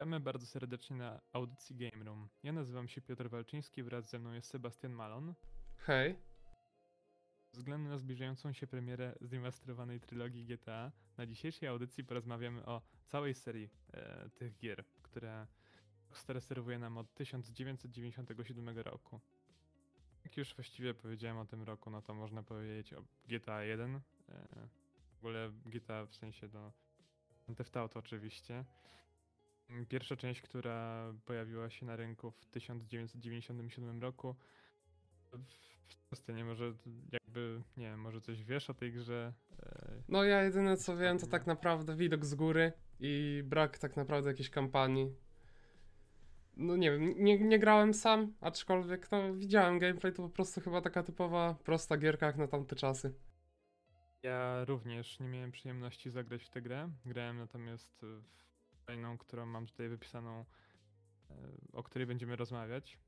Witamy bardzo serdecznie na audycji Game Room. Ja nazywam się Piotr Walczyński, wraz ze mną jest Sebastian Malon. Hej. Ze względu na zbliżającą się premierę zremasterowanej trylogii GTA, na dzisiejszej audycji porozmawiamy o całej serii e, tych gier, które Rockstar serwuje nam od 1997 roku. Jak już właściwie powiedziałem o tym roku, no to można powiedzieć o GTA 1, e, w ogóle GTA w sensie do no, Theft Auto oczywiście. Pierwsza część, która pojawiła się na rynku w 1997 roku. W nie może jakby, nie wiem, może coś wiesz o tej grze? No ja jedyne co wiem to tak naprawdę widok z góry i brak tak naprawdę jakiejś kampanii. No nie wiem, nie, nie grałem sam, aczkolwiek no widziałem gameplay, to po prostu chyba taka typowa, prosta gierka jak na tamte czasy. Ja również nie miałem przyjemności zagrać w tę grę. Grałem natomiast w kolejną, którą mam tutaj wypisaną, e, o której będziemy rozmawiać.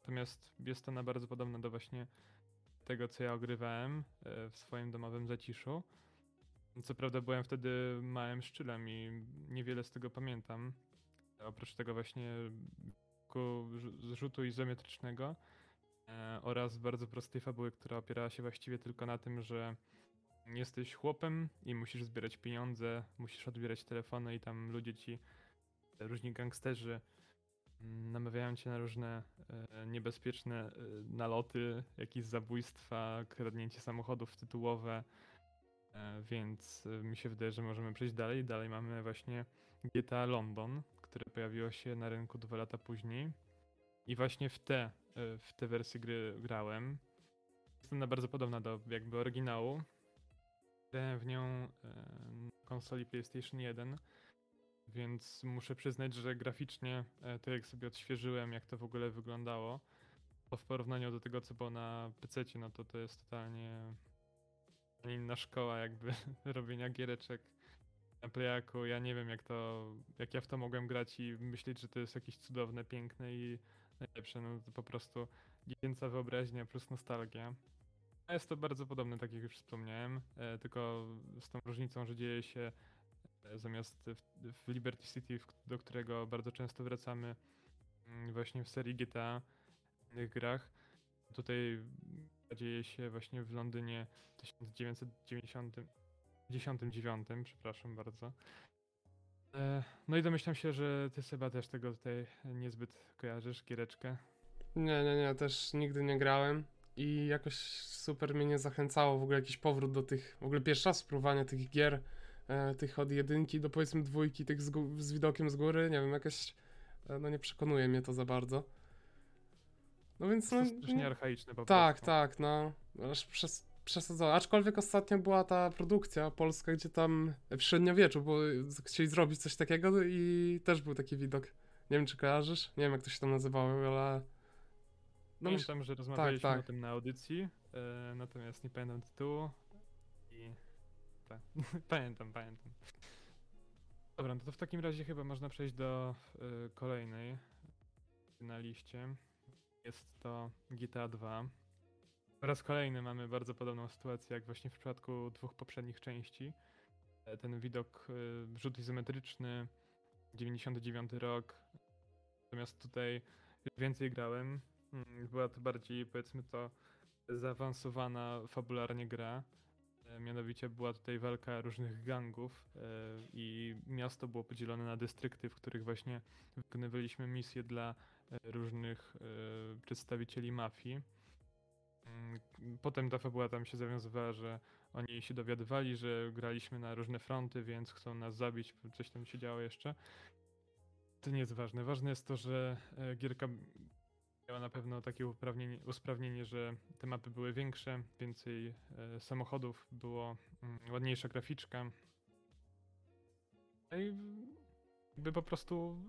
Natomiast jest ona bardzo podobna do właśnie tego, co ja ogrywałem e, w swoim domowym zaciszu. Co prawda byłem wtedy małym szczylem i niewiele z tego pamiętam. Oprócz tego właśnie zrzutu izometrycznego e, oraz bardzo prostej fabuły, która opierała się właściwie tylko na tym, że jesteś chłopem i musisz zbierać pieniądze, musisz odbierać telefony i tam ludzie ci, różni gangsterzy mm, namawiają cię na różne e, niebezpieczne e, naloty, jakieś zabójstwa, kradnięcie samochodów tytułowe, e, więc mi się wydaje, że możemy przejść dalej. Dalej mamy właśnie GTA London, które pojawiło się na rynku dwa lata później i właśnie w te, w te wersje gry grałem. Jest ona bardzo podobna do jakby oryginału, Grałem w nią na konsoli PlayStation 1, więc muszę przyznać, że graficznie e, to jak sobie odświeżyłem, jak to w ogóle wyglądało, to w porównaniu do tego, co było na PC, no to to jest totalnie inna szkoła jakby robienia giereczek na playaku. Ja nie wiem jak to, jak ja w to mogłem grać i myśleć, że to jest jakieś cudowne, piękne i najlepsze. No to po prostu dziecięca wyobraźnia plus nostalgia. Jest to bardzo podobne, tak jak już wspomniałem, e, tylko z tą różnicą, że dzieje się e, zamiast w, w Liberty City, do którego bardzo często wracamy mm, właśnie w serii GTA, w innych grach. Tutaj dzieje się właśnie w Londynie w 1999, przepraszam bardzo. E, no i domyślam się, że ty Seba też tego tutaj niezbyt kojarzysz, giereczkę. Nie, nie, nie, też nigdy nie grałem i jakoś super mnie nie zachęcało w ogóle jakiś powrót do tych, w ogóle pierwszy raz spróbowania tych gier, e, tych od jedynki do powiedzmy dwójki, tych z, z, widokiem z góry, nie wiem, jakoś e, no nie przekonuje mnie to za bardzo. No więc no... To jest strasznie archaiczne po Tak, prostu. tak, no. Aż przez, przesadzone. Aczkolwiek ostatnio była ta produkcja polska, gdzie tam w średniowieczu bo chcieli zrobić coś takiego i też był taki widok. Nie wiem, czy kojarzysz? Nie wiem, jak to się tam nazywało, ale no Pamiętam, że rozmawialiśmy tak, tak. o tym na audycji, e, natomiast nie pamiętam tytułu i tak, pamiętam, pamiętam. Dobra, no to w takim razie chyba można przejść do e, kolejnej na liście. Jest to GTA 2. Po raz kolejny mamy bardzo podobną sytuację jak właśnie w przypadku dwóch poprzednich części. E, ten widok, e, rzut izometryczny, 99 rok. Natomiast tutaj więcej grałem, była to bardziej, powiedzmy to, zaawansowana fabularnie gra. E, mianowicie była tutaj walka różnych gangów e, i miasto było podzielone na dystrykty, w których właśnie wykonywaliśmy misje dla e, różnych przedstawicieli mafii. Mm, potem ta fabuła tam się zawiązywała, że oni się dowiadywali, że graliśmy na różne fronty, więc chcą nas zabić, coś tam się działo jeszcze. To nie jest ważne. Ważne jest to, że gierka miała na pewno takie usprawnienie, że te mapy były większe, więcej e, samochodów, było mm, ładniejsza graficzka. No i by po prostu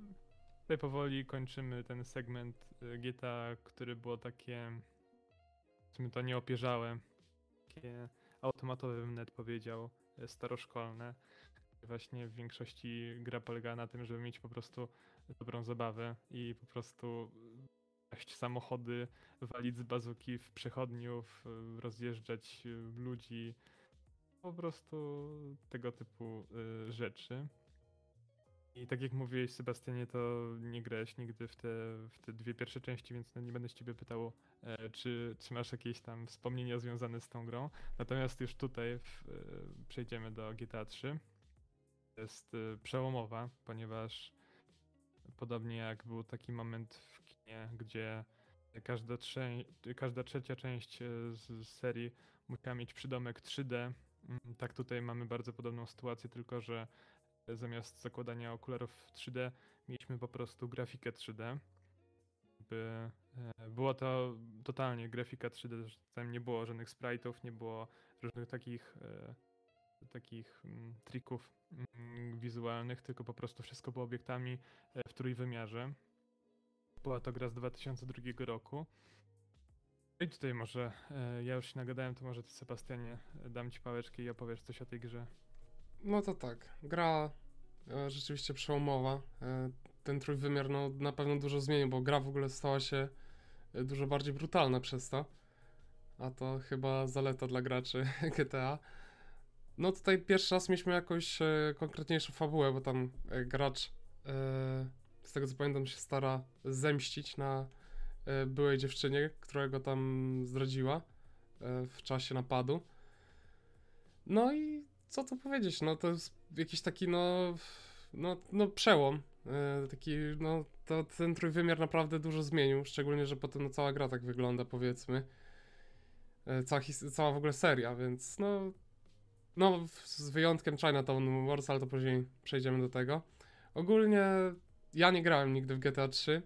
tutaj powoli kończymy ten segment e, GTA, który było takie, my to nieopierzałe, takie automatowe bym net powiedział, e, staroszkolne. Właśnie w większości gra polegała na tym, żeby mieć po prostu dobrą zabawę i po prostu samochody, walić z bazuki w przechodniów, rozjeżdżać y, ludzi, po prostu tego typu y, rzeczy. I tak jak mówiłeś, Sebastianie, to nie grałeś nigdy w te, w te dwie pierwsze części, więc no nie będę ciebie pytał, e, czy, czy masz jakieś tam wspomnienia związane z tą grą. Natomiast już tutaj w, e, przejdziemy do GTA 3. Jest e, przełomowa, ponieważ podobnie jak był taki moment w gdzie każda, trze- każda trzecia część e, z, serii musiała mieć przydomek 3D, mm, tak tutaj mamy bardzo podobną sytuację, tylko że zamiast zakładania okularów 3D mieliśmy po prostu grafikę 3D. By, e, było to totalnie grafika 3D, że tam nie było żadnych sprite'ów, nie było różnych takich e, takich mm, trików mm, wizualnych, tylko po prostu wszystko było obiektami e, w trójwymiarze. Była to gra z 2002 roku. I tutaj może, e, ja już się nagadałem, to może ty Sebastianie dam ci pałeczkę i opowiesz coś o tej grze. No to tak, gra e, rzeczywiście przełomowa. E, ten trójwymiar no, na pewno dużo zmienił, bo gra w ogóle stała się dużo bardziej brutalna przez to. A to chyba zaleta dla graczy GTA. No tutaj pierwszy raz mieliśmy jakąś konkretniejszą fabułę, bo tam gracz, z tego co pamiętam, się stara zemścić na e, byłej dziewczynie, która go tam zdradziła e, w czasie napadu. No i co tu powiedzieć, no to jest jakiś taki no, no, no przełom, e, taki no to ten trójwymiar naprawdę dużo zmienił, szczególnie, że potem no, cała gra tak wygląda powiedzmy, cała, cała w ogóle seria, więc no no z wyjątkiem Chinatown Wars, ale to później przejdziemy do tego. Ogólnie ja nie grałem nigdy w GTA 3,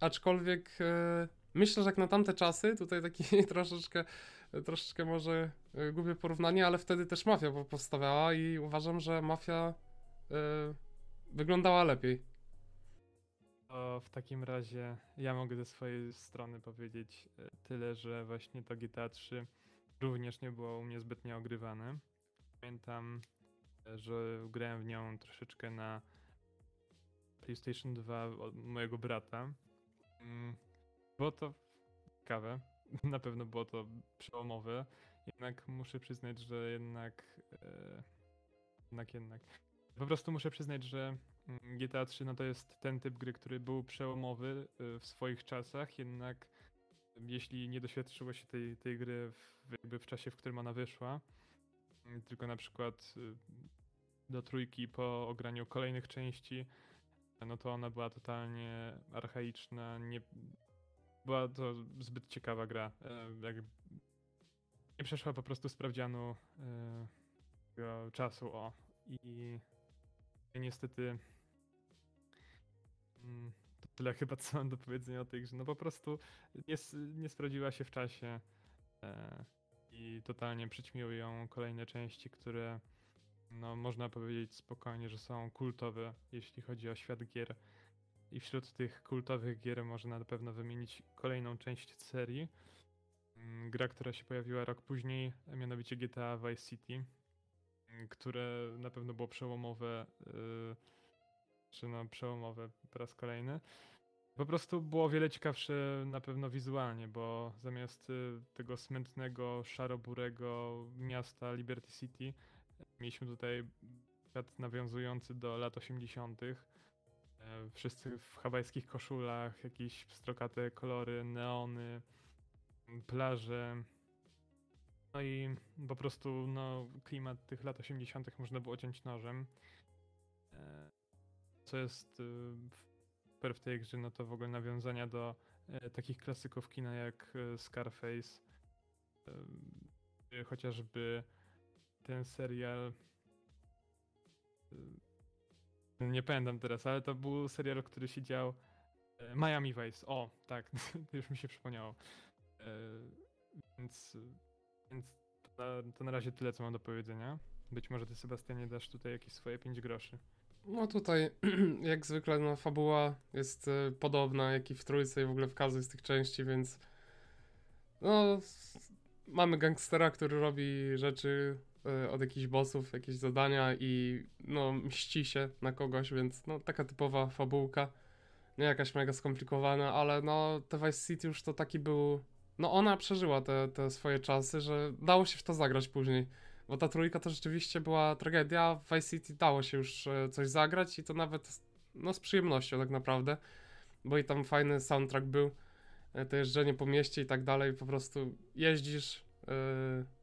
aczkolwiek e, myślę, że jak na tamte czasy, tutaj taki troszeczkę troszeczkę może e, głupie porównanie, ale wtedy też mafia po- powstawała i uważam, że mafia e, wyglądała lepiej. To w takim razie ja mogę ze swojej strony powiedzieć e, tyle, że właśnie to GTA 3 również nie było u mnie zbytnio ogrywane. Pamiętam, e, że grałem w nią troszeczkę na PlayStation 2 od mojego brata. Mm, Było to ciekawe, na pewno było to przełomowe, jednak muszę przyznać, że jednak, e, jednak, jednak. Po prostu muszę przyznać, że Mm, GTA 3 no to jest ten typ gry, który był przełomowy y, w swoich czasach, jednak jeśli nie doświadczyło się tej, tej gry w, jakby w czasie, w którym ona wyszła, mm, tylko na przykład do trójki po ograniu kolejnych części, no to ona była totalnie archaiczna, nie była to zbyt ciekawa gra. e, Jak nie przeszła po prostu sprawdzianu tego czasu, o. I niestety Mm, To tyle chyba, co mam do powiedzenia o tej grze. No po prostu nie, nie sprawdziła się w czasie e, i totalnie przyćmiły ją kolejne części, które no można powiedzieć spokojnie, że są kultowe, jeśli chodzi o świat gier. I wśród tych kultowych gier można na pewno wymienić kolejną część serii. Mm, Gra, która się pojawiła rok później, a mianowicie GTA Vice City, mm, które na pewno było przełomowe y, czy no przełomowe po raz kolejny. Po prostu było wiele ciekawsze na pewno wizualnie, bo zamiast y, tego smętnego, szaroburego miasta Liberty City mieliśmy tutaj świat nawiązujący do lat 80. E, Wszyscy w hawajskich koszulach, jakieś pstrokate kolory, neony, plaże. No i po prostu no, klimat tych lat 80. można było ciąć nożem. E, co jest y, super w tej grze, no to w ogóle nawiązania do e, takich klasyków kina jak Scarface, chociażby ten serial. e, Nie pamiętam teraz, ale to był serial, który się dział. e, Miami Vice. O, tak, już mi się przypomniało. E, Więc, więc to, na, to na razie tyle, co mam do powiedzenia. Być może ty, Sebastianie, dasz tutaj jakieś swoje 5 groszy. No tutaj, jak zwykle, no, fabuła jest e, podobna, jak i w trójce i w ogóle w każdej z tych części, więc no, mamy gangstera, który robi rzeczy od jakichś bossów, jakieś zadania i no, mści się na kogoś, więc no, taka typowa fabułka, nie jakaś mega skomplikowana, ale no, te Vice City już to taki był, no ona przeżyła te, te swoje czasy, że dało się w to zagrać później. Bo ta trójka to rzeczywiście była tragedia. W Vice City dało się już e, coś zagrać i to nawet no, z przyjemnością tak naprawdę. Bo i tam fajny soundtrack był. e, To jeżdżenie po mieście i tak dalej. Po prostu jeździsz. e,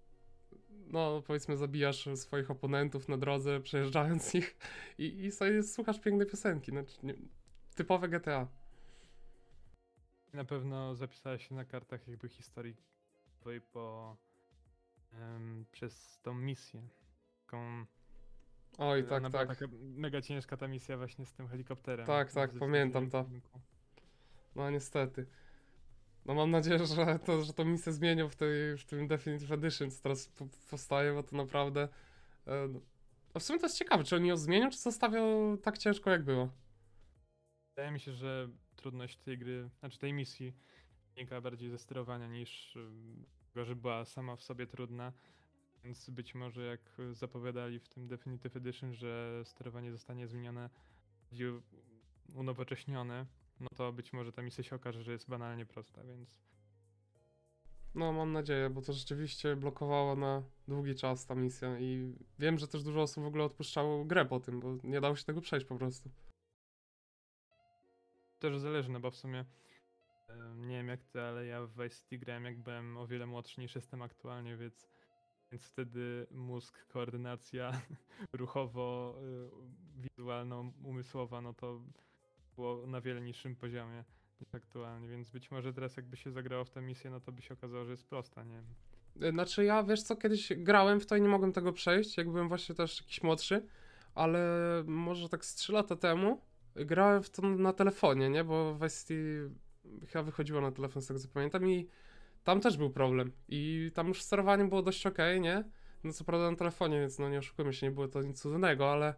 No, powiedzmy, zabijasz swoich oponentów na drodze, przejeżdżając ich i, i sobie słuchasz pięknej piosenki. Znaczy, nie, typowe GTA. Na pewno zapisałeś się na kartach jakby historii twojej po em, przez tą misję. Taką, Oj, tak, ona tak. taka mega ciężka ta misja właśnie z tym helikopterem. Tak, tak, pamiętam to. No niestety. No mam nadzieję, że to, że to misję zmienią w, tej, w tym Definitive Edition, co teraz po- powstaje, bo to naprawdę... E, no. A w sumie to jest ciekawe, czy oni ją zmienią, czy zostawią tak ciężko, jak było? Wydaje mi się, że trudność tej gry, znaczy tej misji wynika bardziej ze sterowania niż ym, tego, że była sama w sobie trudna. Więc być może jak zapowiadali w tym Definitive Edition, że sterowanie zostanie zmienione, unowocześnione, no to być może ta misja się okaże, że jest banalnie prosta, więc No mam nadzieję, bo to rzeczywiście blokowało na długi czas ta misja i wiem, że też dużo osób w ogóle odpuszczało grę po tym, bo nie dało się tego przejść po prostu. też zależy, no bo w sumie nie wiem jak ty, ale ja w Vice City grałem jak byłem o wiele młodszy niż jestem aktualnie, więc, więc wtedy mózg, koordynacja ruchowo-wizualno-umysłowa, no to było na wiele niższym poziomie niż aktualnie, więc być może teraz jakby się zagrało w tę misję, no to by się okazało, że jest prosta, nie wiem. E, Znaczy ja, wiesz co, kiedyś grałem w to i nie mogłem tego przejść, jak byłem właśnie też jakiś młodszy, ale może tak z 3 lata temu grałem w to na telefonie, nie, bo w Vice City chyba wychodziło na telefon, z tego co pamiętam i tam też był problem. I tam już sterowanie było dość okej, nie, no co prawda na telefonie, więc no nie oszukujmy się, nie było to nic cudnego, ale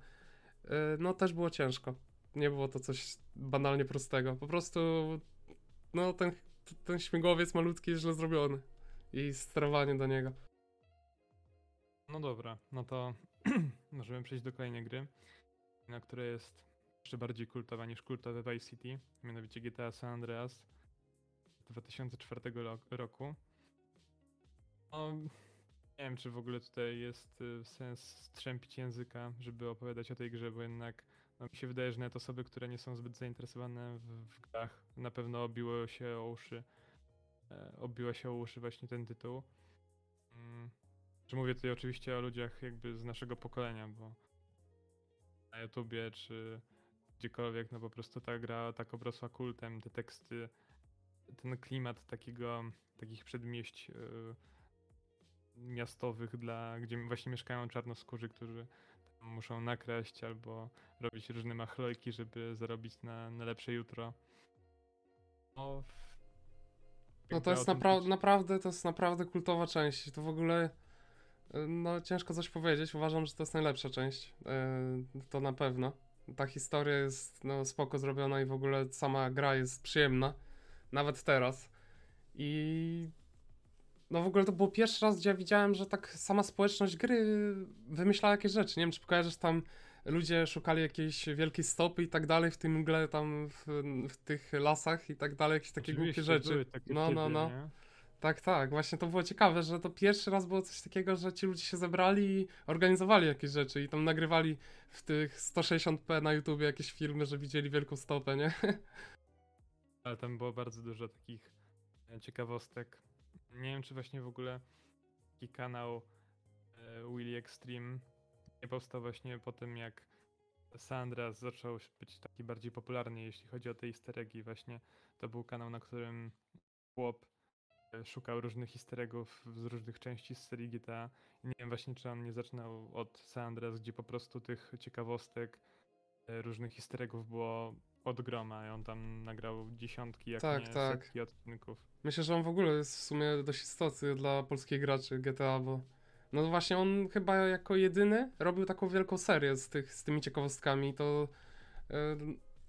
y, no też było ciężko, nie było to coś banalnie prostego, po prostu no ten, ten śmigłowiec malutki jest źle zrobiony i sterowanie do niego. No dobra, no to możemy przejść do kolejnej gry, na która jest jeszcze bardziej kultowa niż kultowe Vice City, mianowicie GTA San Andreas z 2004 lo- roku. No, nie wiem, czy w ogóle tutaj jest y, sens strzępić języka, żeby opowiadać o tej grze, bo jednak no, mi się wydaje, że nawet osoby, które nie są zbyt zainteresowane w, w grach, na pewno obiło się o uszy, e, obiło się o uszy właśnie ten tytuł. Mm, że mówię tutaj oczywiście o ludziach jakby z naszego pokolenia, bo na YouTubie czy gdziekolwiek, no po prostu ta gra tak obrosła kultem, te teksty, ten klimat takiego, takich przedmieść y, miastowych, dla, gdzie właśnie mieszkają czarnoskórzy, którzy muszą nakraść albo robić różne machlojki, żeby zarobić na, na lepsze jutro. No, No to jest napra- naprawdę, to jest naprawdę kultowa część. To w ogóle, y, no ciężko coś powiedzieć. Uważam, że to jest najlepsza część. y, To na pewno. Ta historia jest no, spoko zrobiona i w ogóle sama gra jest przyjemna. Nawet teraz. I no w ogóle to było pierwszy raz, gdzie ja widziałem, że tak sama społeczność gry wymyślała jakieś rzeczy. Nie wiem, czy kojarzysz tam ludzie szukali jakiejś wielkiej stopy i tak dalej w tym mgle tam w, w tych lasach i tak dalej, jakieś takie głupie Oczywiście, rzeczy. były takie No, no, no. nie? Tak, tak. Właśnie to było ciekawe, że to pierwszy raz było coś takiego, że ci ludzie się zebrali i organizowali jakieś rzeczy i tam nagrywali w tych 160p na YouTubie jakieś filmy, że widzieli wielką stopę, nie? Ale tam było bardzo dużo takich ciekawostek. Nie wiem, czy właśnie w ogóle taki kanał e, Willy Extreme nie powstał właśnie po tym, jak Sandras zaczął być taki bardziej popularny, jeśli chodzi o te easter eggi. Właśnie to był kanał, na którym chłop e, szukał różnych easter eggów z różnych części z serii GTA. Nie wiem właśnie, czy on nie zaczynał od Sandras, gdzie po prostu tych ciekawostek, e, różnych easter eggów było od groma i on tam nagrał dziesiątki, jak Tak, nie tak. setki odcinków. Myślę, że on w ogóle jest w sumie dość istotny dla polskich graczy GTA, bo no właśnie on chyba jako jedyny robił taką wielką serię z, tych, z tymi ciekawostkami, to e,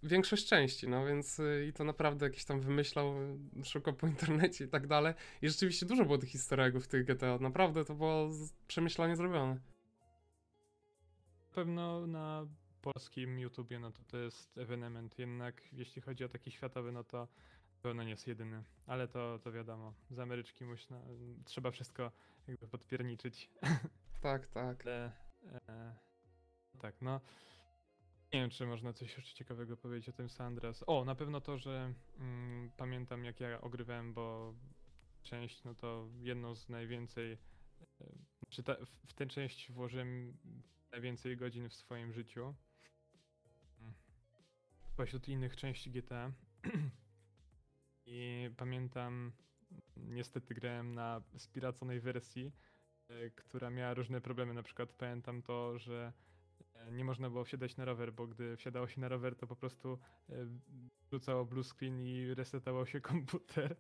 większość części, no więc e, i to naprawdę jakiś tam wymyślał, e, szukał po internecie i tak dalej. I rzeczywiście dużo było tych eggów w tych GTA, naprawdę to było przemyślanie zrobione. Na pewno na polskim YouTubie, no to to jest ewenement, jednak jeśli chodzi o taki światowy, no to pewno nie jest jedyny, ale to, to wiadomo, z Ameryczki musi, trzeba wszystko jakby podpierniczyć. Tak, tak. Ale e, tak, no. Nie wiem, czy można coś jeszcze ciekawego powiedzieć o tym San Andreas. O, na pewno to, że mm, pamiętam jak ja ogrywałem, bo część, no to jedną z najwięcej, e, czy ta, w, w tę część włożyłem najwięcej godzin w swoim życiu. Spośród innych części GTA. I pamiętam, niestety grałem na spiraconej wersji, e, która miała różne problemy. Na przykład pamiętam to, że e, nie można było wsiadać na rower, bo gdy wsiadało się na rower, to po prostu e, wrzucało blue screen i resetował się komputer.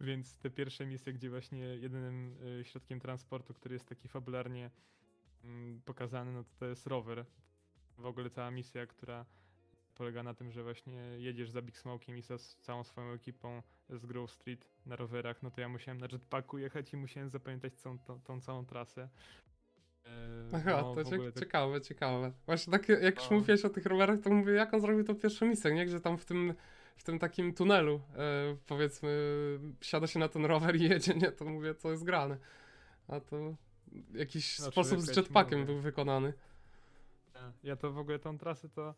Więc te pierwsze misje, gdzie właśnie jedynym środkiem transportu, który jest taki fabularnie mm, pokazany, no to to jest rower. W ogóle cała misja, która polega na tym, że właśnie jedziesz za Big Smoke'iem i z całą swoją ekipą z Grove Street na rowerach, no to ja musiałem na jetpacku jechać i musiałem zapamiętać całą, tą, tą całą trasę. E, Aha, no, to cie- tak- ciekawe, ciekawe. Właśnie tak jak już mówiłeś o tych rowerach, to mówię, jak on zrobił tą pierwszą misję, nie? Gdzie tam w tym, w tym takim tunelu, e, powiedzmy, wsiada się na ten rower i jedzie, nie? To mówię, co jest grane. A to jakiś No, sposób z jetpackiem mówię. był wykonany. Ja- to w ogóle tą trasę to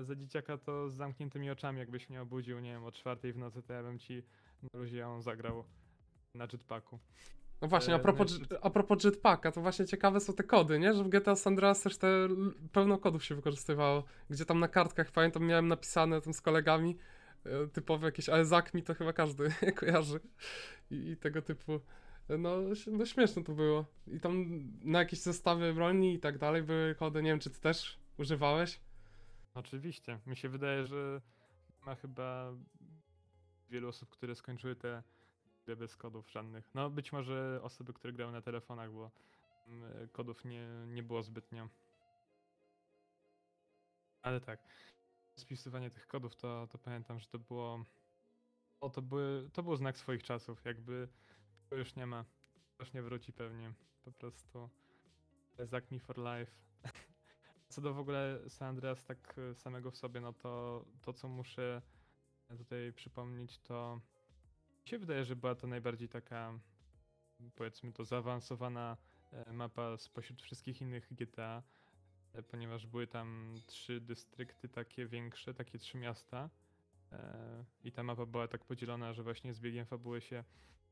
za dzieciaka to z zamkniętymi oczami, jakbyś mnie obudził, nie wiem, o czwartej w nocy, to ja bym ci na luzie ją zagrał na jetpacku. No właśnie, a E, propos, no jeszcze- a propos jetpacka, to właśnie ciekawe są te kody, nie? Że w GTA San Andreas też te pełno kodów się wykorzystywało. Gdzie tam na kartkach, pamiętam, miałem napisane tam z kolegami, e, typowe jakieś, ale zak mi to chyba każdy kojarzy. I, I tego typu. e, No, no śmieszne to było. I tam na jakieś zestawy broni i tak dalej były kody. Nie wiem, czy ty też używałeś? Oczywiście. Mi się wydaje, że ma chyba wielu osób, które skończyły te gry bez kodów żadnych. No być może osoby, które grały na telefonach, bo mm, kodów nie, nie było zbytnio. Ale tak. Spisywanie tych kodów to, to pamiętam, że to było. O, to, były, to był znak swoich czasów. Jakby już nie ma. Już nie wróci pewnie. Po prostu. Zack me for life. Co do w ogóle San Andreas tak e, samego w sobie, no to to co muszę tutaj przypomnieć, to mi się wydaje, że była to najbardziej taka powiedzmy to zaawansowana e, mapa spośród wszystkich innych GTA, e, ponieważ były tam trzy dystrykty takie większe, takie trzy miasta i ta mapa była tak podzielona, że właśnie z biegiem fabuły się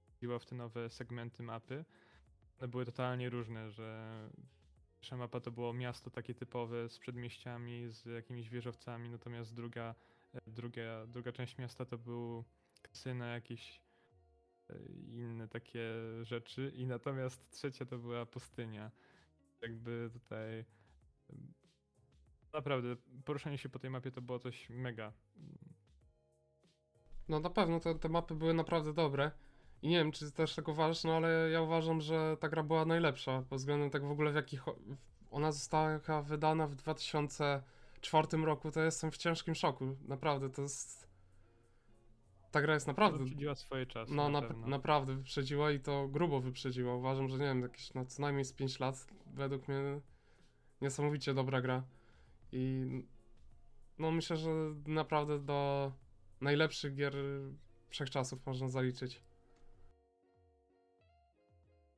wchodziło w te nowe segmenty mapy. One były totalnie różne, że Pierwsza mapa to było miasto takie typowe z przedmieściami, z jakimiś wieżowcami, natomiast druga, e, druga, druga część miasta to był kasyno, jakieś e, inne takie rzeczy i natomiast trzecia to była pustynia. Jakby tutaj naprawdę poruszanie się po tej mapie to było coś mega. No na pewno te, te mapy były naprawdę dobre. I nie wiem, czy też tak uważasz, no ale ja uważam, że ta gra była najlepsza, pod względem tak w ogóle w jakich... Ona została wydana w 2004 roku, to jestem w ciężkim szoku. Naprawdę, to jest... Ta gra jest naprawdę... Wyprzedziła swoje czasy. No na na, naprawdę wyprzedziła i to grubo wyprzedziła. Uważam, że nie wiem, jakieś no, co najmniej z 5 lat, według mnie niesamowicie dobra gra. I no myślę, że naprawdę do najlepszych gier wszechczasów można zaliczyć.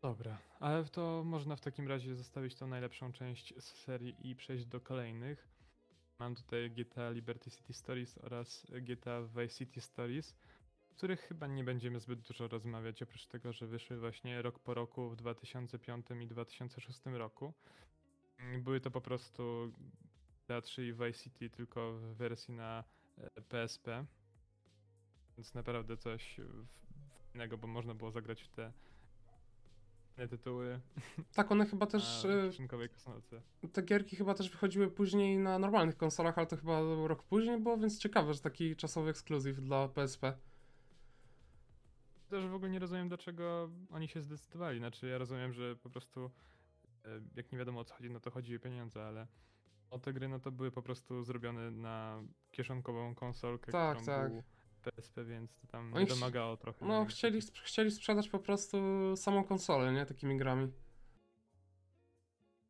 Dobra, ale to można w takim razie zostawić tą najlepszą część z serii i przejść do kolejnych. Mam tutaj GTA Liberty City Stories oraz GTA Vice City Stories, o których chyba nie będziemy zbyt dużo rozmawiać, oprócz tego, że wyszły właśnie rok po roku w 2005 i 2006 roku. Mm, Były to po prostu GTA 3 i Vice City tylko w wersji na e, PSP, więc naprawdę coś innego, bo można było zagrać w te tytuły Tak, one chyba też, na e, kieszonkowej konsolce. te gierki chyba też wychodziły później na normalnych konsolach, ale to chyba rok później było, więc ciekawe, że taki czasowy ekskluzyw dla PSP. Też w ogóle nie rozumiem, dlaczego oni się zdecydowali. Znaczy, ja rozumiem, że po prostu e, jak nie wiadomo o co chodzi, no to chodzi o pieniądze, ale o te gry, no to były po prostu zrobione na kieszonkową konsolkę, Tak, którą tak. był PSP, więc to tam Oni domagało trochę. No, chcieli, takie- chcieli sprzedać po prostu samą konsolę, nie? Takimi grami.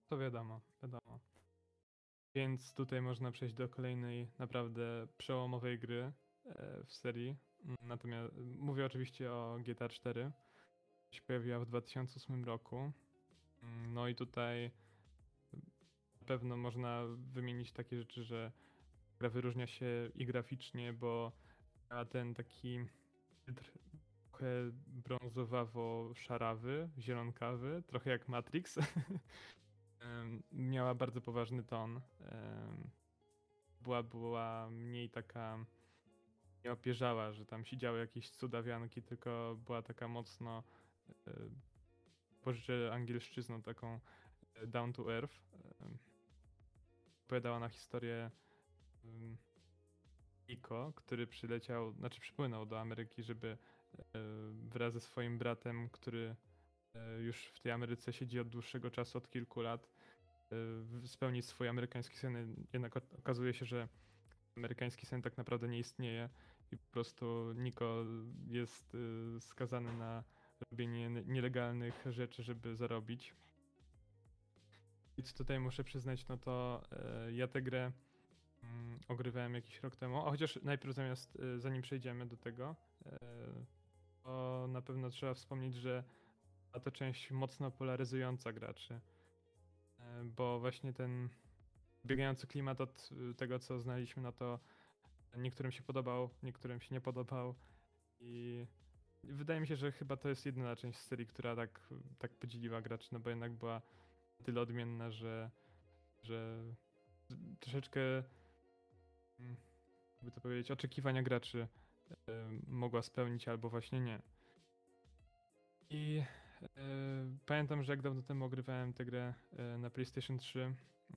To wiadomo, wiadomo. Więc tutaj można przejść do kolejnej naprawdę przełomowej gry e, w serii. Natomiast mówię oczywiście o GTA 4. Się pojawiła w 2008 roku. No i tutaj na pewno można wymienić takie rzeczy, że gra wyróżnia się i graficznie, bo ma ten taki trochę brązowawo-szarawy, zielonkawy, trochę jak Matrix. Miała bardzo poważny ton. Była, była mniej taka nie opierzała, że tam się działy jakieś cudawianki, tylko była taka mocno e, pożyczę angielszczyzną taką e, down to earth. Opowiadała na historię Iko, który przyleciał, znaczy przypłynął do Ameryki, żeby e, wraz ze swoim bratem, który e, już w tej Ameryce siedzi od dłuższego czasu, od kilku lat, e, spełnić swój amerykański sen. Jednak okazuje się, że amerykański sen tak naprawdę nie istnieje i po prostu Niko jest skazany na robienie nie- nielegalnych rzeczy, żeby zarobić. I tutaj muszę przyznać, no to ja tę grę mm, ogrywałem jakiś rok temu, a chociaż najpierw zamiast, y, zanim przejdziemy do tego, e, to na pewno trzeba wspomnieć, że była to część mocno polaryzująca graczy, e, bo właśnie ten biegający klimat od tego, co znaliśmy, no to niektórym się podobał, niektórym się nie podobał. I wydaje mi się, że chyba to jest jedyna część serii, która tak, tak podzieliła graczy, no bo jednak była tyle odmienna, że, że troszeczkę jakby to powiedzieć, oczekiwania graczy e, mogła spełnić albo właśnie nie. I e, pamiętam, że jak dawno temu ogrywałem tę grę e, na PlayStation 3,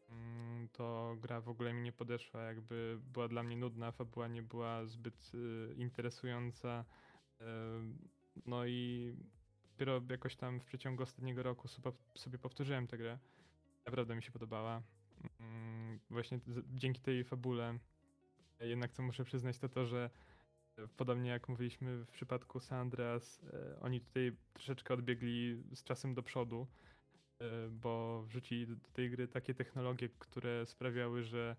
mm, to gra w ogóle mi nie podeszła, jakby była dla mnie nudna, fabuła nie była zbyt y, interesująca. no i dopiero jakoś tam w przeciągu ostatniego roku sobie, powtórzyłem tę grę. Naprawdę mi się podobała. Mm, Właśnie dzięki tej fabule. Jednak co muszę przyznać to to, że e, podobnie jak mówiliśmy w przypadku San Andreas, e, oni tutaj troszeczkę odbiegli z czasem do przodu e, bo wrzucili do tej gry takie technologie, które sprawiały, że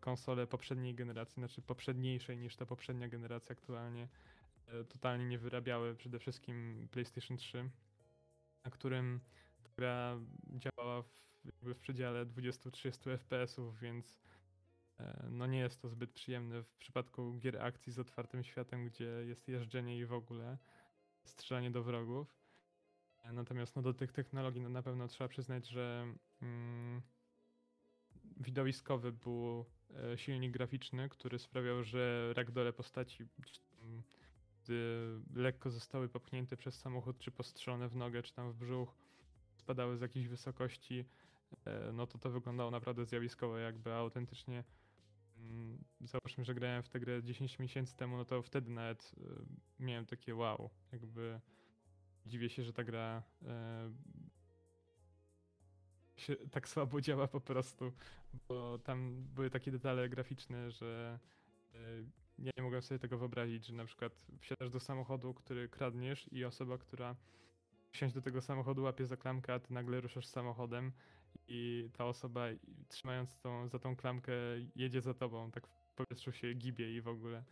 konsole poprzedniej generacji, znaczy poprzedniejszej niż ta poprzednia generacja aktualnie, totalnie nie wyrabiały. Przede wszystkim PlayStation 3, na którym gra działała w, w przedziale 20-30 FPS-ów, więc no nie jest to zbyt przyjemne w przypadku gier akcji z otwartym światem, gdzie jest jeżdżenie i w ogóle strzelanie do wrogów. E, Natomiast no, do tych technologii no, na pewno trzeba przyznać, że mm, widowiskowy był e, silnik graficzny, który sprawiał, że ragdole postaci, tam, gdy lekko zostały popchnięte przez samochód, czy postrzelone w nogę, czy tam w brzuch, spadały z jakiejś wysokości, e, no to to wyglądało naprawdę zjawiskowo, jakby autentycznie mm, załóżmy, że grałem w tę grę 10 miesięcy temu, no to wtedy nawet e, miałem takie wow, jakby dziwię się, że ta gra e, się tak słabo działa po prostu, bo tam były takie detale graficzne, że e, ja nie mogłem sobie tego wyobrazić, że na przykład wsiadasz do samochodu, który kradniesz i osoba, która wsiąść do tego samochodu łapie za klamkę, a ty nagle ruszasz samochodem i ta osoba trzymając tą, za tą klamkę jedzie za tobą, tak w powietrzu się gibie i w ogóle.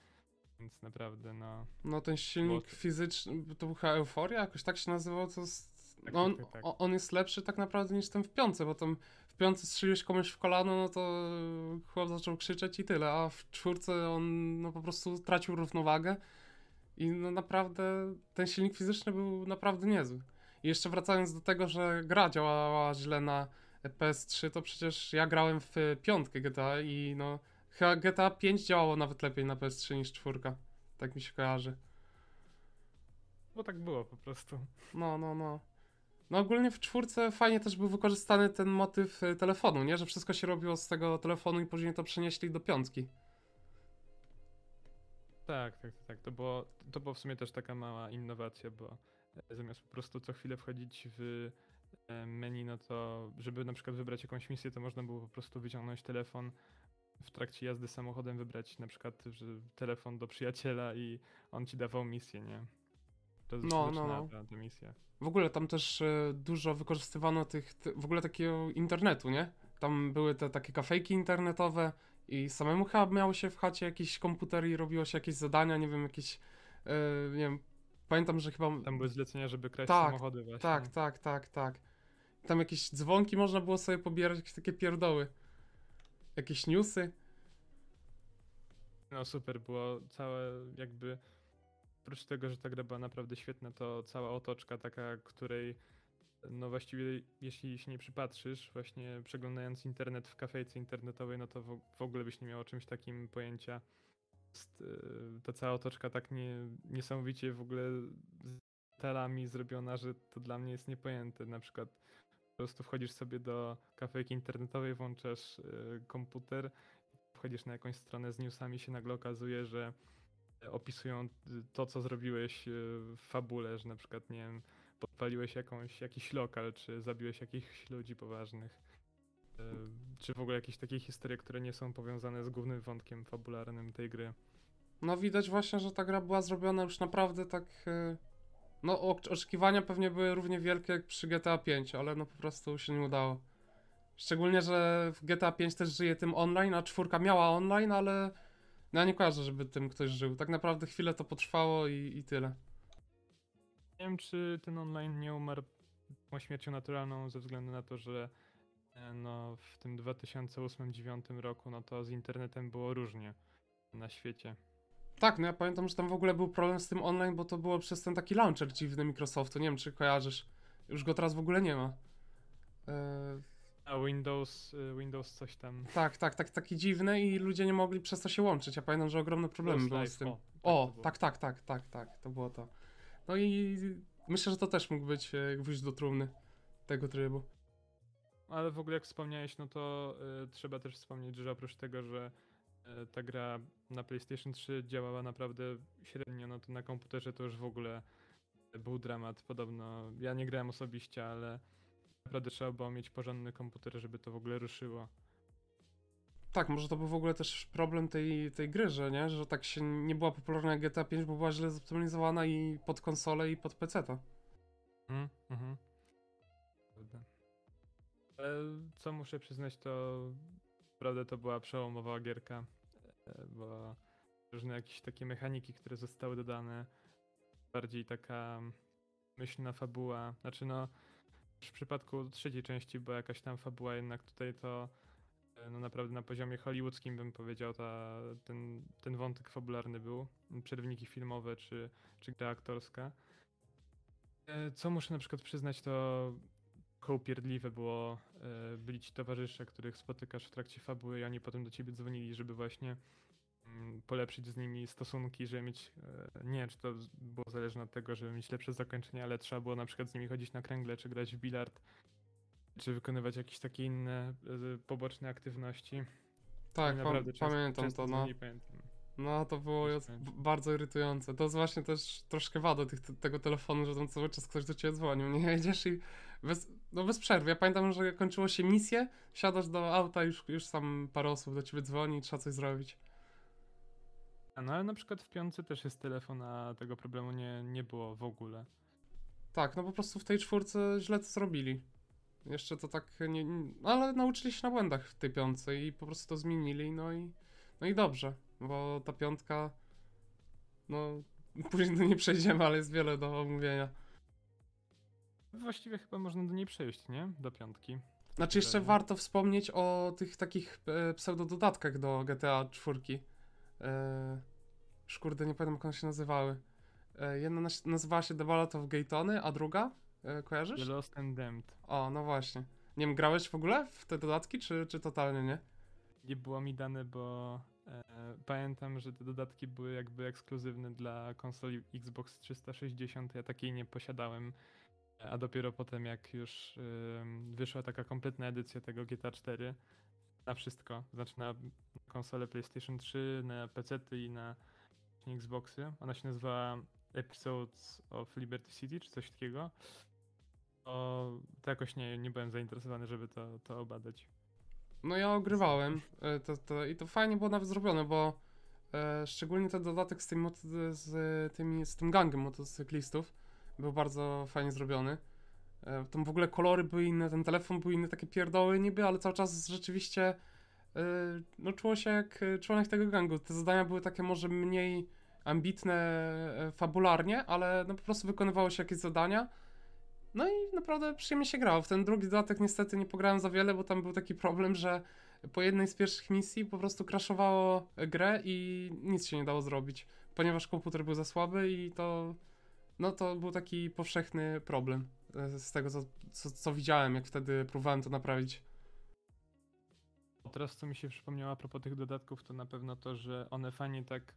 Więc naprawdę, no. No ten silnik fizyczny, to była Euforia, jakoś tak się nazywał, to jest... Tak, no on, tak, tak, tak. on jest lepszy tak naprawdę niż ten w piące, bo tam w piące strzeliłeś komuś w kolano, no to chłop zaczął krzyczeć i tyle, a w czwórce on no po prostu tracił równowagę i no naprawdę ten silnik fizyczny był naprawdę niezły. I jeszcze wracając do tego, że gra działała źle na PS3, to przecież ja grałem w piątkę GTA i no chyba GTA 5 działało nawet lepiej na PS3 niż czwórka. Tak mi się kojarzy. Bo tak było po prostu. No, no, no. No ogólnie w czwórce fajnie też był wykorzystany ten motyw y, telefonu, nie? Że wszystko się robiło z tego telefonu i później to przenieśli do piątki. Tak, tak, tak. To było, to było w sumie też taka mała innowacja, bo e, zamiast po prostu co chwilę wchodzić w e, menu, no to żeby na przykład wybrać jakąś misję, to można było po prostu wyciągnąć telefon w trakcie jazdy samochodem, wybrać na przykład telefon do przyjaciela i on ci dawał misję, nie? To No, no, no, no, ta misja. W ogóle tam też y, dużo wykorzystywano tych, ty, w ogóle takiego internetu, nie? Tam były te takie kafejki internetowe i samemu chyba miało się w chacie jakiś komputer i robiło się jakieś zadania, nie wiem, jakieś, y, nie wiem, pamiętam, że chyba... Tam były zlecenia, żeby kraść Tak, samochody właśnie. Tak, tak, tak, tak. tam jakieś dzwonki można było sobie pobierać, jakieś takie pierdoły. Jakieś newsy. No super, było całe jakby oprócz tego, że ta gra była naprawdę świetna, to cała otoczka taka, której no właściwie jeśli się nie przypatrzysz, właśnie przeglądając internet w kafejce internetowej, no to w, w ogóle byś nie miał o czymś takim pojęcia. Jest, y, ta cała otoczka tak nie, niesamowicie w ogóle z telami zrobiona, że to dla mnie jest niepojęte. Na przykład po prostu wchodzisz sobie do kafejki internetowej, włączasz y, komputer, wchodzisz na jakąś stronę z newsami, się nagle okazuje, że opisują to, co zrobiłeś y, w fabule, że na przykład, nie wiem, podpaliłeś jakąś, jakiś lokal, czy zabiłeś jakichś ludzi poważnych. Czy w ogóle jakieś takie historie, które nie są powiązane z głównym wątkiem fabularnym tej gry. No widać właśnie, że ta gra była zrobiona już naprawdę tak... y, No oczekiwania pewnie były równie wielkie jak przy GTA 5, ale no po prostu się nie udało. Szczególnie, że w GTA 5 też żyje tym online, a czwórka miała online, ale no ja nie kojarzę, żeby tym ktoś żył. Tak naprawdę chwilę to potrwało i, i tyle. Nie wiem, czy ten online nie umarł tą śmiercią naturalną ze względu na to, że e, no, w tym 2008-2009 roku no to z internetem było różnie na świecie. Tak, no ja pamiętam, że tam w ogóle był problem z tym online, bo to było przez ten taki launcher dziwny Microsoftu. Nie wiem, czy kojarzysz. Już go teraz w ogóle nie ma. Eee, A Windows, y, Windows coś tam. tak, tak, tak, taki dziwny i ludzie nie mogli przez to się łączyć. Ja pamiętam, że ogromne problemy były z tym. o, tak O, tak, tak, tak, tak, tak, to było to. No i myślę, że to też mógł być e, gwóźdź do trumny tego trybu. Ale w ogóle jak wspomniałeś, no to y, trzeba też wspomnieć, że oprócz tego, że y, ta gra na PlayStation 3 działała naprawdę średnio, no to na komputerze to już w ogóle był dramat. Podobno ja nie grałem osobiście, ale naprawdę trzeba było mieć porządny komputer, żeby to w ogóle ruszyło. Tak, może to był w ogóle też problem tej, tej gry, że nie? Że tak się nie była popularna jak GTA 5, bo była źle zoptymalizowana i pod konsolę i pod PC to. Mhm, mhm. Prawda. Co muszę przyznać, to naprawdę to była przełomowa gierka, e, bo różne jakieś takie mechaniki, które zostały dodane, bardziej taka myślna fabuła, znaczy no w przypadku trzeciej części była jakaś tam fabuła, jednak tutaj to e, no naprawdę na poziomie hollywoodzkim bym powiedział, ta, ten, ten wątek fabularny był, przerwniki filmowe czy, czy gra aktorska. E, Co muszę na przykład przyznać, to trochę upierdliwe było, e, byli ci towarzysze, których spotykasz w trakcie fabuły i oni potem do ciebie dzwonili, żeby właśnie mm, polepszyć z nimi stosunki, żeby mieć, e, nie wiem czy to było zależne od tego, żeby mieć lepsze zakończenie, ale trzeba było na przykład z nimi chodzić na kręgle, czy grać w bilard, czy wykonywać jakieś takie inne e, poboczne aktywności. Tak, I pa- naprawdę często- pamiętam często to, no. pamiętam. No, to było bardzo irytujące. To jest właśnie też troszkę wada tych, tego telefonu, że tam cały czas ktoś do ciebie dzwonił, nie jedziesz i bez, no bez przerwy. Ja pamiętam, że kończyło się misję, wsiadasz do auta już, już tam parę osób do ciebie dzwoni trzeba coś zrobić. A no ale na przykład w piątce też jest telefon, a tego problemu nie, nie było w ogóle. Tak, no po prostu w tej czwórce źle to zrobili. Jeszcze to tak nie, nie ale nauczyli się na błędach w tej piątce i po prostu to zmienili, no i no i dobrze, bo ta piątka no później do niej przejdziemy, ale jest wiele do omówienia. Właściwie chyba można do niej przejść, nie? Do piątki. Znaczy jeszcze warto wspomnieć o tych takich e, pseudododatkach do GTA 4. E, już kurde, nie pamiętam jak one się nazywały. E, jedna nas- nazywała się The Ballad of Gatony, a druga? E, kojarzysz? The Lost and Damned. O, no właśnie. Nie wiem, grałeś w ogóle w te dodatki, czy, czy totalnie nie? Nie było mi dane, bo e, pamiętam, że te dodatki były jakby ekskluzywne dla konsoli Xbox 360. Ja takiej nie posiadałem. A dopiero potem, jak już wyszła taka kompletna edycja tego GTA 4 na wszystko, znaczy na konsolę PlayStation 3, na PC i na Xboxy. Ona się nazywała Episodes of Liberty City, czy coś takiego. To, to jakoś nie, nie byłem zainteresowany, żeby to, to obadać. No ja ogrywałem e, to, to, i to fajnie było nawet zrobione, bo e, szczególnie ten dodatek z tym, z, tymi, z tym gangiem motocyklistów był bardzo fajnie zrobiony. E, tam w ogóle kolory były inne, ten telefon był inny, takie pierdoły niby, ale cały czas rzeczywiście e, no czuło się jak e, członek tego gangu. Te zadania były takie może mniej ambitne fabularnie, ale no po prostu wykonywało się jakieś zadania. No i naprawdę przyjemnie się grało. W ten drugi dodatek niestety nie pograłem za wiele, bo tam był taki problem, że po jednej z pierwszych misji po prostu crashowało grę i nic się nie dało zrobić, ponieważ komputer był za słaby i to no to był taki powszechny problem e, z tego co, co, co widziałem, jak wtedy próbowałem to naprawić. Teraz co mi się przypomniało a propos tych dodatków, to na pewno to, że one fajnie tak,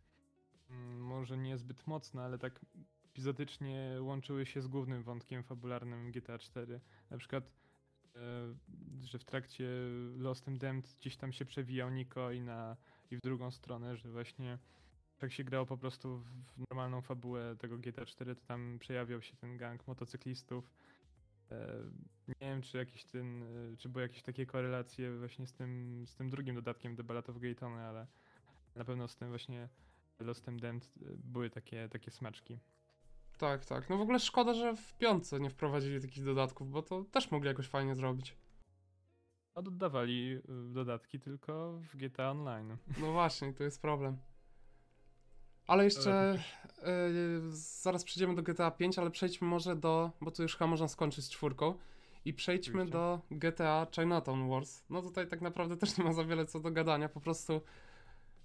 mm, może nie zbyt mocno, ale tak epizodycznie łączyły się z głównym wątkiem fabularnym GTA 4. Na przykład, e, że w trakcie Lost and Damned gdzieś tam się przewijał Niko i, na, i w drugą stronę, że właśnie tak się grało po prostu w normalną fabułę tego GTA 4, to tam przejawiał się ten gang motocyklistów. E, Nie wiem, czy jakiś ten, e, czy były jakieś takie korelacje właśnie z tym, z tym drugim dodatkiem The Ballad of Gaytony, ale na pewno z tym właśnie Lost and Damned e, były takie, takie smaczki. Tak, tak. No w ogóle szkoda, że w piątce nie wprowadzili takich dodatków, bo to też mogli jakoś fajnie zrobić. A dodawali dodatki tylko w GTA Online. No właśnie, to jest problem. Ale jeszcze e, zaraz przejdziemy do GTA 5, ale przejdźmy może do, bo tu już chyba można skończyć z czwórką i przejdźmy Oczywiście. do GTA Chinatown Wars. No tutaj tak naprawdę też nie ma za wiele co do gadania, po prostu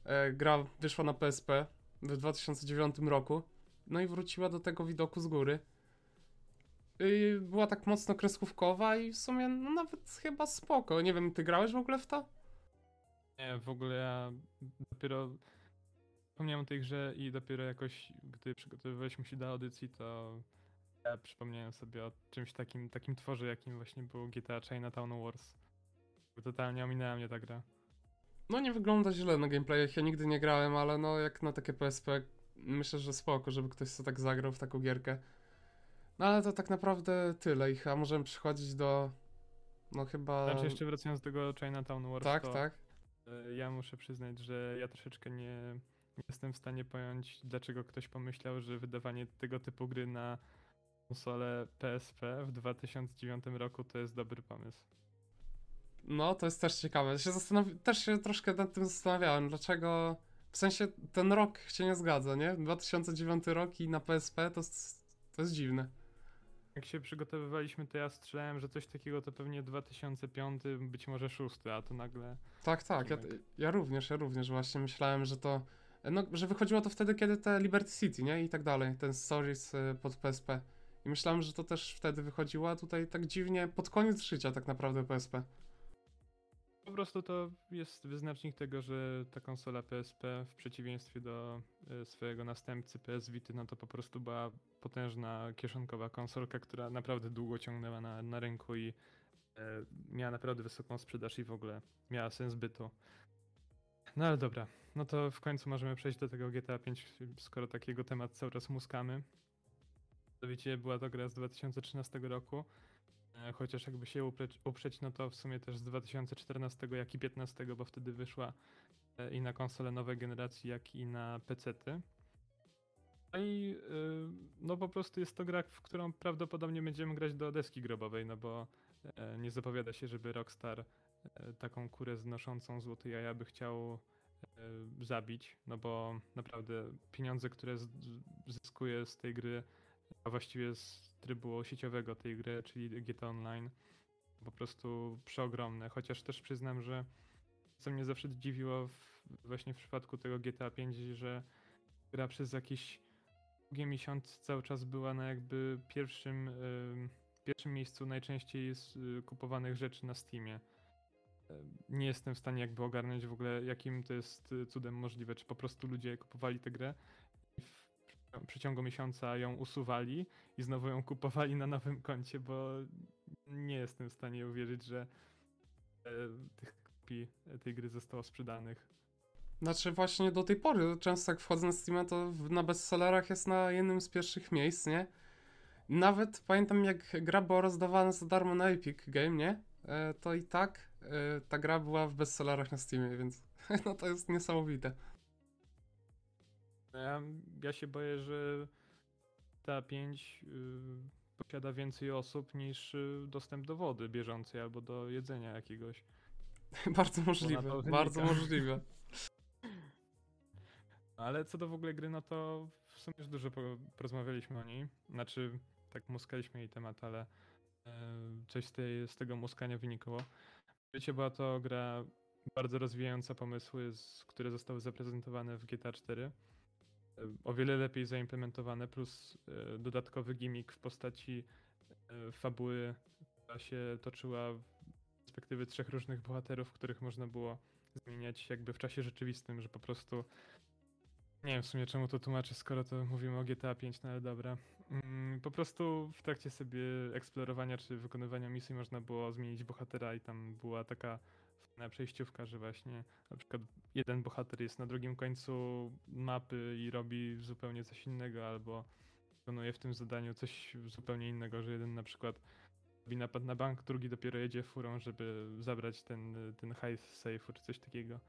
e, gra wyszła na PSP w 2009 roku, no i wróciła do tego widoku z góry. I była tak mocno kreskówkowa i w sumie no, nawet chyba spoko. Nie wiem, ty grałeś w ogóle w to? Nie, w ogóle ja dopiero wspomniałem o tej grze i dopiero jakoś, gdy przygotowywaliśmy się do audycji, to ja przypomniałem sobie o czymś takim, takim tworze, jakim właśnie było GTA Chinatown Wars. Totalnie ominęła mnie ta gra. No nie wygląda źle na gameplayach, ja nigdy nie grałem, ale no jak na takie PSP myślę, że spoko, żeby ktoś sobie tak zagrał w taką gierkę. No ale to tak naprawdę tyle i chyba możemy przechodzić do no chyba... Znaczy jeszcze wracając do tego Chinatown Wars, tak, tak. e, ja muszę przyznać, że ja troszeczkę nie jestem w stanie pojąć, dlaczego ktoś pomyślał, że wydawanie tego typu gry na konsolę PSP w 2009 roku to jest dobry pomysł. No to jest też ciekawe. Się zastanowi- też się troszkę nad tym zastanawiałem, dlaczego... W sensie ten rok się nie zgadza, nie? 2009 rok i na PSP to, to jest dziwne. Jak się przygotowywaliśmy, to ja strzelałem, że coś takiego to pewnie 2005, być może 6, a to nagle. Tak, tak, ja, ja również, ja również właśnie myślałem, że to, no, że wychodziło to wtedy, kiedy te Liberty City, nie, i tak dalej, ten Stories y, pod PSP. I myślałem, że to też wtedy wychodziło, a tutaj tak dziwnie, pod koniec życia tak naprawdę PSP. Po prostu to jest wyznacznik tego, że ta konsola PSP w przeciwieństwie do e, swojego następcy PS Vita, no to po prostu była potężna kieszonkowa konsolka, która naprawdę długo ciągnęła na, na rynku i e, miała naprawdę wysoką sprzedaż i w ogóle miała sens bytu. No ale dobra, no to w końcu możemy przejść do tego GTA 5, skoro takiego temat cały czas muskamy. Mianowicie była to gra z 2013 roku, e, chociaż jakby się uprzeć, no to w sumie też z 2014, jak i 2015, bo wtedy wyszła e, i na konsole nowej generacji, jak i na PC-ty. No i y, no po prostu jest to gra, w którą prawdopodobnie będziemy grać do deski grobowej, no bo e, nie zapowiada się, żeby Rockstar e, taką kurę znoszącą złote jaja by chciał e, zabić, no bo naprawdę pieniądze, które zyskuje z tej gry, a właściwie z trybu sieciowego tej gry, czyli GTA Online, po prostu przeogromne. Chociaż też przyznam, że co mnie zawsze dziwiło w, właśnie w przypadku tego GTA 5, że gra przez jakiś długi miesiąc cały czas była na jakby pierwszym, ym, pierwszym miejscu najczęściej z y, kupowanych rzeczy na Steamie. Nie jestem w stanie jakby ogarnąć w ogóle jakim to jest y, cudem możliwe, czy po prostu ludzie kupowali tę grę i w przeciągu miesiąca ją usuwali i znowu ją kupowali na nowym koncie, bo nie jestem w stanie uwierzyć, że e, tych kopii tej gry zostało sprzedanych. Znaczy właśnie do tej pory, często jak wchodzę na Steam, to na bestsellerach jest na jednym z pierwszych miejsc, nie? Nawet pamiętam jak gra była rozdawana za darmo na Epic Game, nie? E, to i tak e, ta gra była w bestsellerach na Steamie, więc no to jest niesamowite. Ja, ja się boję, że ta 5 y, posiada więcej osób niż y, dostęp do wody bieżącej albo do jedzenia jakiegoś. bardzo możliwe, bardzo możliwe. Ale co do w ogóle gry, no to w sumie już dużo po, porozmawialiśmy o niej. Znaczy, tak muskaliśmy jej temat, ale e, coś z, tej, z tego muskania wynikało. Wiecie, była to gra bardzo rozwijająca pomysły, które zostały zaprezentowane w GTA 4. E, O wiele lepiej zaimplementowane, plus e, dodatkowy gimmick w postaci e, fabuły, która się toczyła z perspektywy trzech różnych bohaterów, których można było zmieniać jakby w czasie rzeczywistym, że po prostu nie wiem w sumie czemu to tłumaczę, skoro to mówimy o GTA 5, no ale dobra. Mm, Po prostu w trakcie sobie eksplorowania czy wykonywania misji można było zmienić bohatera i tam była taka fajna przejściówka, że właśnie na przykład jeden bohater jest na drugim końcu mapy i robi zupełnie coś innego, albo wykonuje w tym zadaniu coś zupełnie innego, że jeden na przykład robi napad na bank, drugi dopiero jedzie furą, żeby zabrać ten, ten hajs z safe'u czy coś takiego.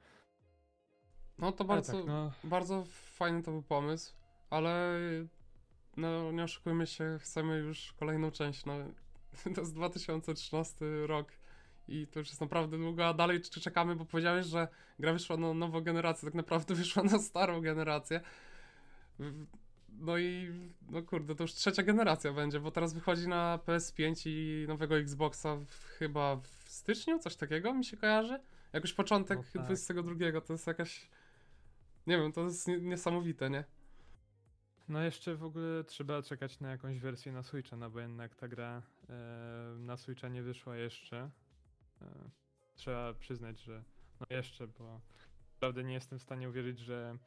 No to bardzo, tak, no, bardzo fajny to był pomysł, ale no nie oszukujmy się, chcemy już kolejną część. No, to jest 2013 rok i to już jest naprawdę długo, a dalej czekamy, bo powiedziałeś, że gra wyszła na nową generację, tak naprawdę wyszła na starą generację. No i no kurde, to już trzecia generacja będzie, bo teraz wychodzi na PS5 i nowego Xboxa w, chyba w styczniu, coś takiego mi się kojarzy. Jakoś początek No tak. 22, to jest jakaś nie wiem, to jest nie- niesamowite, nie? no jeszcze w ogóle trzeba czekać na jakąś wersję na Switcha, no bo jednak ta gra e, na Switcha nie wyszła jeszcze. E, trzeba przyznać, że no jeszcze, bo naprawdę nie jestem w stanie uwierzyć, że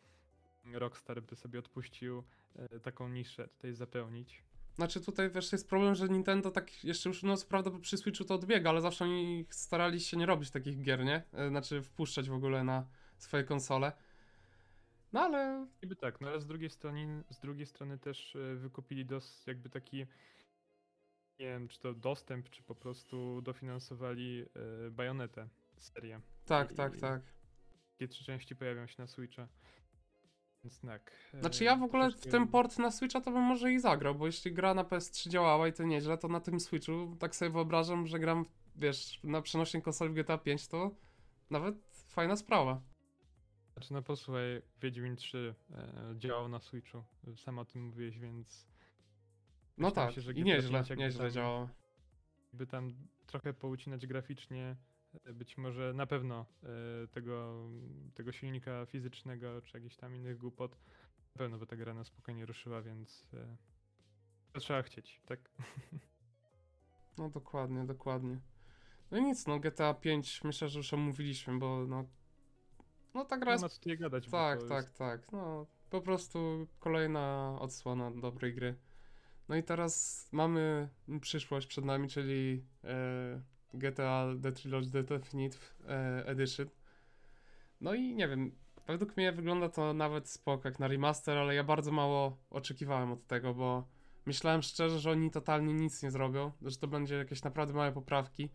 Rockstar by sobie odpuścił e, taką niszę tutaj zapełnić. Znaczy tutaj wiesz, jest problem, że Nintendo tak jeszcze już, no co prawda przy Switchu to odbiega, ale zawsze oni starali się nie robić takich gier, nie? E, Znaczy wpuszczać w ogóle na swoje konsole. No ale Niby tak, no ale z drugiej strony, z drugiej strony też e, wykupili dos, jakby taki, nie wiem, czy to dostęp, czy po prostu dofinansowali e, Bajonetę serię. tak, I- tak, tak. Takie trzy części pojawią się na Switcha. Więc tak. e, Znaczy ja w ogóle w ten port na Switcha to bym może i zagrał, bo jeśli gra na PS3 działała i to nieźle, to na tym Switchu tak sobie wyobrażam, że gram, wiesz, na przenośnej konsoli GTA 5 to nawet fajna sprawa. Znaczy no posłuchaj, Wiedźmin 3 e, działał na Switchu. Sam o tym mówiłeś, więc No tak, się, że i nieźle, 5 jakby nieźle działało. by tam trochę poucinać graficznie, e, być może na pewno e, tego, tego silnika fizycznego, czy jakichś tam innych głupot, na pewno by ta gra na spokojnie ruszyła, więc e, to trzeba chcieć, tak? No dokładnie, dokładnie. No i nic, no GTA 5 myślę, że już omówiliśmy, bo no... No ta gra Nie ma co gadać, Tak, tak, jest, tak. No po prostu kolejna odsłona dobrej gry. No i teraz mamy przyszłość przed nami, czyli e, GTA The Trilogy The Definitive e, Edition. No i nie wiem, według mnie wygląda to nawet spoko jak na remaster, ale ja bardzo mało oczekiwałem od tego, bo myślałem szczerze, że oni totalnie nic nie zrobią, że to będzie jakieś naprawdę małe poprawki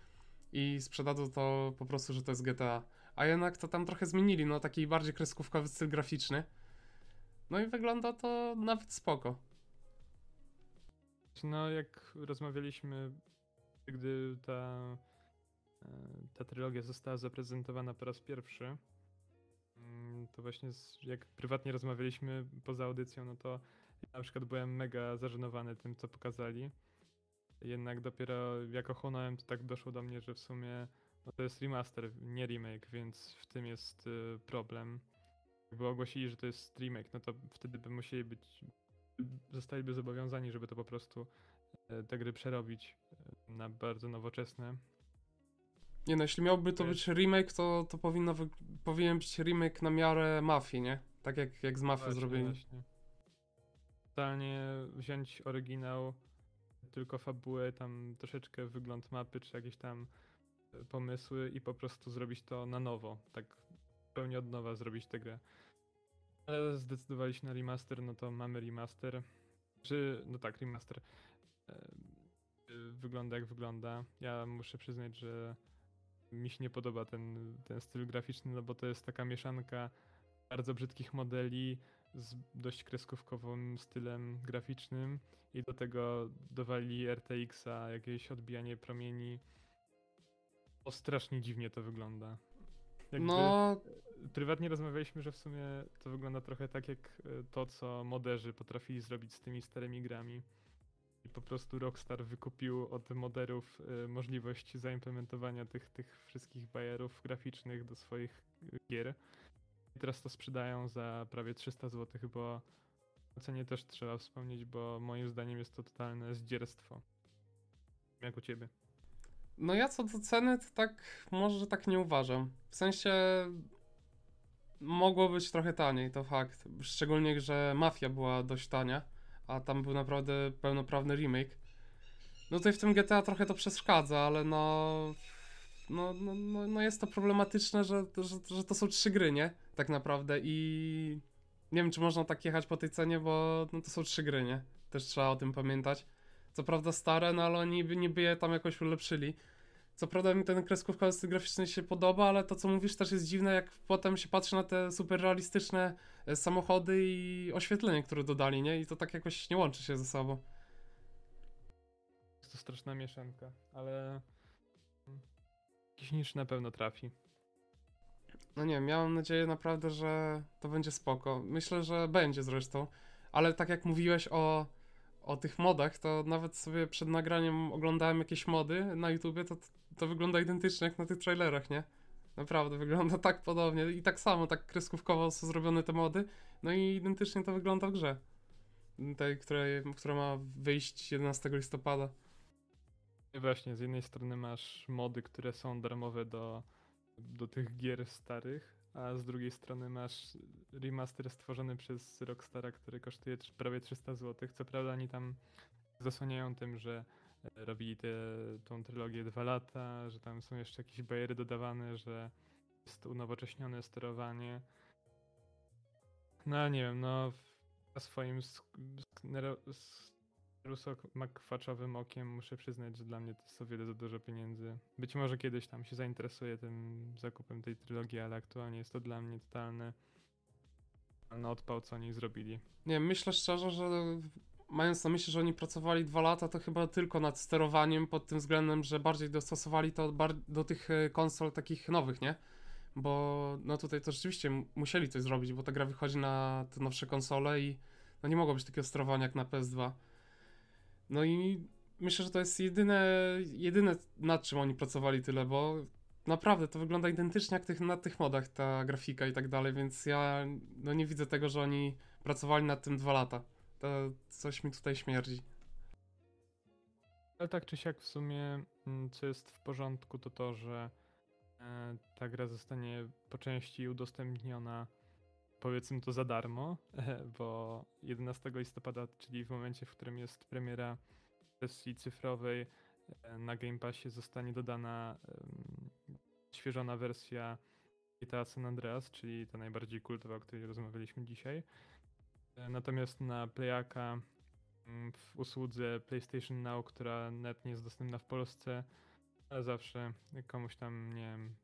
i sprzedadzą to po prostu, że to jest GTA. A jednak to tam trochę zmienili, no taki bardziej kreskówkowy styl graficzny. No i wygląda to nawet spoko. no jak rozmawialiśmy, gdy ta, e, ta trylogia została zaprezentowana po raz pierwszy, mm, to właśnie z, jak prywatnie rozmawialiśmy poza audycją, no to ja na przykład byłem mega zażenowany tym, co pokazali. Jednak dopiero jak ochłonąłem, to tak doszło do mnie, że w sumie no to jest remaster, nie remake, więc w tym jest y, problem. Jakby ogłosili, że to jest remake, no to wtedy by musieli być, zostaliby zobowiązani, żeby to po prostu e, te gry przerobić e, na bardzo nowoczesne. Nie no, jeśli miałby to być remake, to, to powinno wy... powinien być remake na miarę mafii, nie? Tak jak, jak z Mafii Właśnie, zrobili. właśnie. Totalnie wziąć oryginał, tylko fabułę, tam troszeczkę wygląd mapy, czy jakieś tam pomysły i po prostu zrobić to na nowo, tak zupełnie od nowa zrobić tę grę. Ale zdecydowali się na remaster, no to mamy remaster. Czy, no tak, remaster. Wygląda jak wygląda. Ja muszę przyznać, że mi się nie podoba ten, ten styl graficzny, no bo to jest taka mieszanka bardzo brzydkich modeli z dość kreskówkowym stylem graficznym i do tego dowali RTX-a, jakieś odbijanie promieni. O, strasznie dziwnie to wygląda. Jakby No, Prywatnie rozmawialiśmy, że w sumie to wygląda trochę tak jak e, to, co moderzy potrafili zrobić z tymi starymi grami. i po prostu Rockstar wykupił od moderów y, możliwość zaimplementowania tych, tych wszystkich bajerów graficznych do swoich y, gier. I teraz to sprzedają za prawie 300 zł, bo o cenie też trzeba wspomnieć, bo moim zdaniem jest to totalne zdzierstwo. Jak u ciebie? No ja co do ceny, to tak może tak nie uważam. W sensie mogło być trochę taniej, to fakt. Szczególnie, że Mafia była dość tania, a tam był naprawdę pełnoprawny remake. No tutaj w tym GTA trochę to przeszkadza, ale no... No, no, no, no jest to problematyczne, że, że, że to są trzy gry, nie? Tak naprawdę i... Nie wiem, czy można tak jechać po tej cenie, bo no, to są trzy gry, nie? Też trzeba o tym pamiętać. Co prawda stare, no ale oni by- niby je tam jakoś ulepszyli. Co prawda mi ten kreskówkowy styl graficzny się podoba, ale to co mówisz też jest dziwne, jak potem się patrzy na te super realistyczne e, samochody i oświetlenie, które dodali, nie? I to tak jakoś nie łączy się ze sobą. Jest to straszna mieszanka, ale jakiś niż na pewno trafi. No nie miałem nadzieję naprawdę, że to będzie spoko. Myślę, że będzie zresztą, ale tak jak mówiłeś o, o tych modach, to nawet sobie przed nagraniem oglądałem jakieś mody na YouTubie, to to wygląda identycznie jak na tych trailerach, nie? Naprawdę, wygląda tak podobnie i tak samo, tak kreskówkowo są zrobione te mody, no i identycznie to wygląda w grze. Tej, której, która ma wyjść 11 listopada. I właśnie, z jednej strony masz mody, które są darmowe do, do tych gier starych, a z drugiej strony masz remaster stworzony przez Rockstara, który kosztuje prawie 300 zł. Co prawda oni tam zasłaniają tym, że e, robili tę tą trylogię dwa lata, że tam są jeszcze jakieś bariery dodawane, że jest unowocześnione sterowanie. No nie wiem, no na swoim s- rusok-makwaczowym okiem muszę przyznać, że dla mnie to jest o wiele za dużo pieniędzy. Być może kiedyś tam się zainteresuję tym zakupem tej trylogii, ale aktualnie jest to dla mnie totalny totalny odpał, co oni zrobili. Nie myślę szczerze, że mając na myśli, że oni pracowali dwa lata, to chyba tylko nad sterowaniem pod tym względem, że bardziej dostosowali to do tych e, konsol takich nowych, nie? Bo no tutaj to rzeczywiście musieli coś zrobić, bo ta gra wychodzi na te nowsze konsole i no nie mogło być takiego sterowania jak na PS2. No i myślę, że to jest jedyne, jedyne nad czym oni pracowali tyle, bo naprawdę to wygląda identycznie jak tych, na tych modach, ta grafika i tak dalej, więc ja no nie widzę tego, że oni pracowali nad tym dwa lata. To coś mi tutaj śmierdzi. Ale tak czy siak w sumie, mm, co jest w porządku, to to, że e, ta gra zostanie po części udostępniona, powiedzmy to za darmo, bo 11 listopada, czyli w momencie, w którym jest premiera wersji cyfrowej, e, na Game Passie zostanie dodana świeżona wersja GTA San Andreas, czyli ta najbardziej kultowa, o której rozmawialiśmy dzisiaj. E, Natomiast na Playaka mm, w usłudze PlayStation Now, która net nie jest dostępna w Polsce, ale zawsze komuś tam, nie wiem,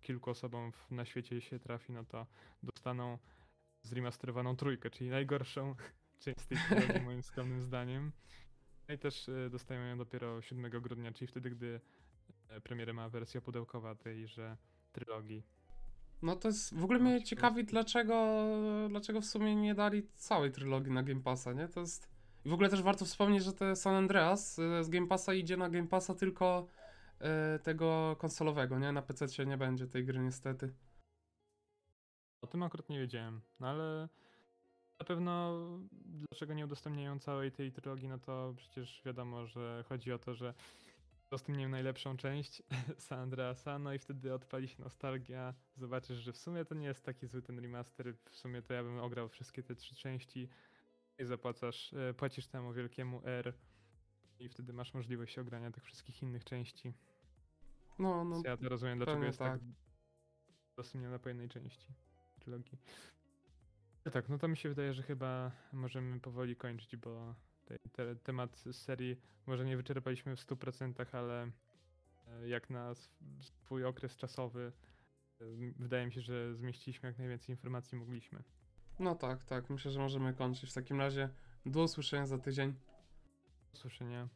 kilku osobom na świecie się trafi, no to dostaną zremasterowaną trójkę, czyli najgorszą część tej trylogii moim skromnym zdaniem. No i też e, dostają ją dopiero 7 grudnia, czyli wtedy, gdy e, premierę ma wersja pudełkowa tejże trylogii. No to jest, w ogóle mnie ciekawe. ciekawi, dlaczego, dlaczego w sumie nie dali całej trylogii na Game Passa, nie? To jest... I w ogóle też warto wspomnieć, że te San Andreas y, z Game Passa idzie na Game Passa tylko tego konsolowego, nie? Na PC nie będzie tej gry niestety. O tym akurat nie wiedziałem, no ale na pewno dlaczego nie udostępniają całej tej trylogii, no to przecież wiadomo, że chodzi o to, że udostępniają najlepszą część San Andreasa, no i wtedy odpali się nostalgia, zobaczysz, że w sumie to nie jest taki zły ten remaster, w sumie to ja bym ograł wszystkie te trzy części i zapłacasz, e, płacisz temu wielkiemu R i wtedy masz możliwość ogrania tych wszystkich innych części. No, no, ja to rozumiem, dlaczego jest tak tak. udostępniona po jednej części trylogii. No tak, no to mi się wydaje, że chyba możemy powoli kończyć, bo te, te, temat serii może nie wyczerpaliśmy w 100%, ale e, jak na sw- swój okres czasowy e, wydaje mi się, że zmieściliśmy jak najwięcej informacji mogliśmy. no tak, tak. Myślę, że możemy kończyć. W takim razie do usłyszenia za tydzień. Do usłyszenia.